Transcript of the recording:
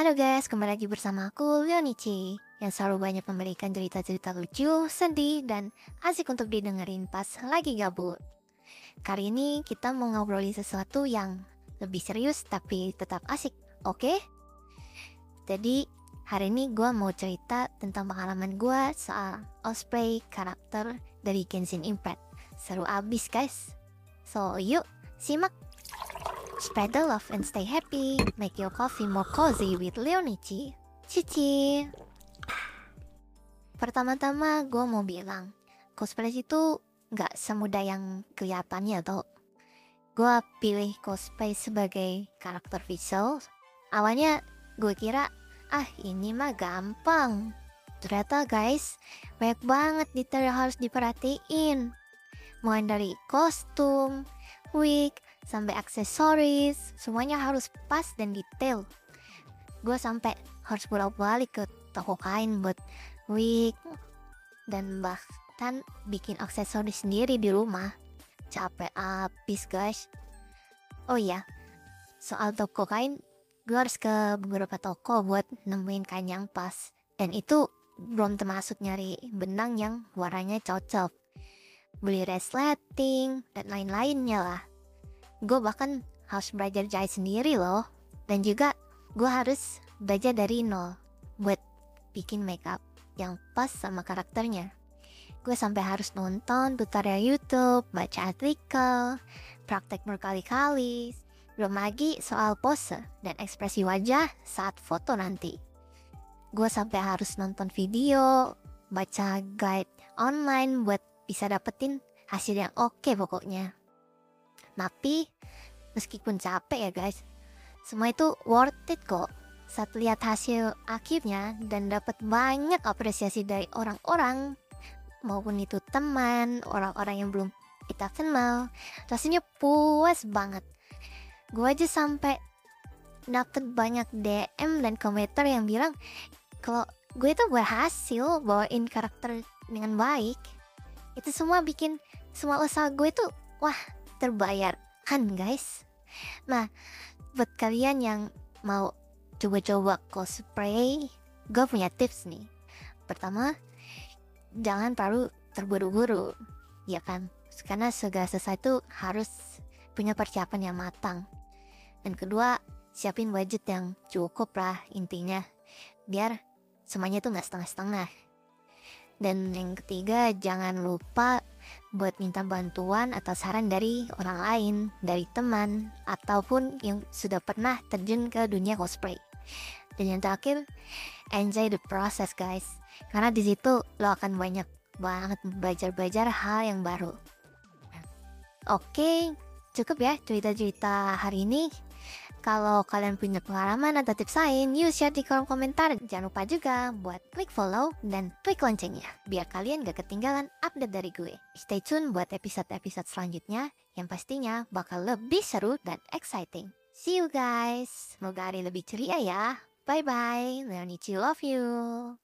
Halo guys, kembali lagi bersama aku Leonici yang selalu banyak memberikan cerita-cerita lucu, sedih, dan asik untuk didengerin pas lagi gabut. Kali ini kita mau ngobrolin sesuatu yang lebih serius tapi tetap asik, oke? Jadi hari ini gue mau cerita tentang pengalaman gue soal osprey karakter dari Genshin Impact. Seru abis guys. So yuk simak Spread the love and stay happy. Make your coffee more cozy with Leonici. Cici. Pertama-tama gue mau bilang, cosplay itu nggak semudah yang kelihatannya tuh. Gue pilih cosplay sebagai karakter visual. Awalnya gue kira, ah ini mah gampang. Ternyata guys, banyak banget detail yang harus diperhatiin. Mulai dari kostum, wig, sampai aksesoris, semuanya harus pas dan detail. Gue sampai harus bolak-balik ke toko kain buat wig dan bahkan bikin aksesoris sendiri di rumah. Capek abis guys. Oh iya, soal toko kain, gue harus ke beberapa toko buat nemuin kain yang pas. Dan itu belum termasuk nyari benang yang warnanya cocok. Beli resleting dan lain-lainnya lah. Gue bahkan harus belajar jahit sendiri loh. Dan juga gue harus belajar dari nol buat bikin makeup yang pas sama karakternya. Gue sampai harus nonton tutorial YouTube, baca artikel, praktek berkali-kali, belum lagi soal pose dan ekspresi wajah saat foto nanti. Gue sampai harus nonton video, baca guide online buat bisa dapetin hasil yang oke pokoknya. Tapi meskipun capek ya guys, semua itu worth it kok. Saat lihat hasil akhirnya dan dapat banyak apresiasi dari orang-orang maupun itu teman, orang-orang yang belum kita kenal, rasanya puas banget. Gue aja sampai dapet banyak DM dan komentar yang bilang kalau gue itu berhasil bawain karakter dengan baik. Itu semua bikin semua usaha gue itu wah terbayar. Kan guys. Nah buat kalian yang mau coba-coba cosplay gue punya tips nih. Pertama jangan terlalu terburu-buru ya kan? Karena segala sesuatu harus punya persiapan yang matang. Dan kedua siapin budget yang cukup lah intinya. Biar semuanya tuh nggak setengah-setengah dan yang ketiga jangan lupa buat minta bantuan atau saran dari orang lain, dari teman, ataupun yang sudah pernah terjun ke dunia cosplay. Dan yang terakhir, enjoy the process guys. Karena di situ lo akan banyak banget belajar-belajar hal yang baru. Oke, cukup ya cerita-cerita hari ini. Kalau kalian punya pengalaman atau tips lain, yuk share di kolom komentar. Jangan lupa juga buat klik follow dan klik loncengnya, biar kalian gak ketinggalan update dari gue. Stay tune buat episode-episode selanjutnya, yang pastinya bakal lebih seru dan exciting. See you guys, semoga hari lebih ceria ya. Bye-bye, Leonici love you.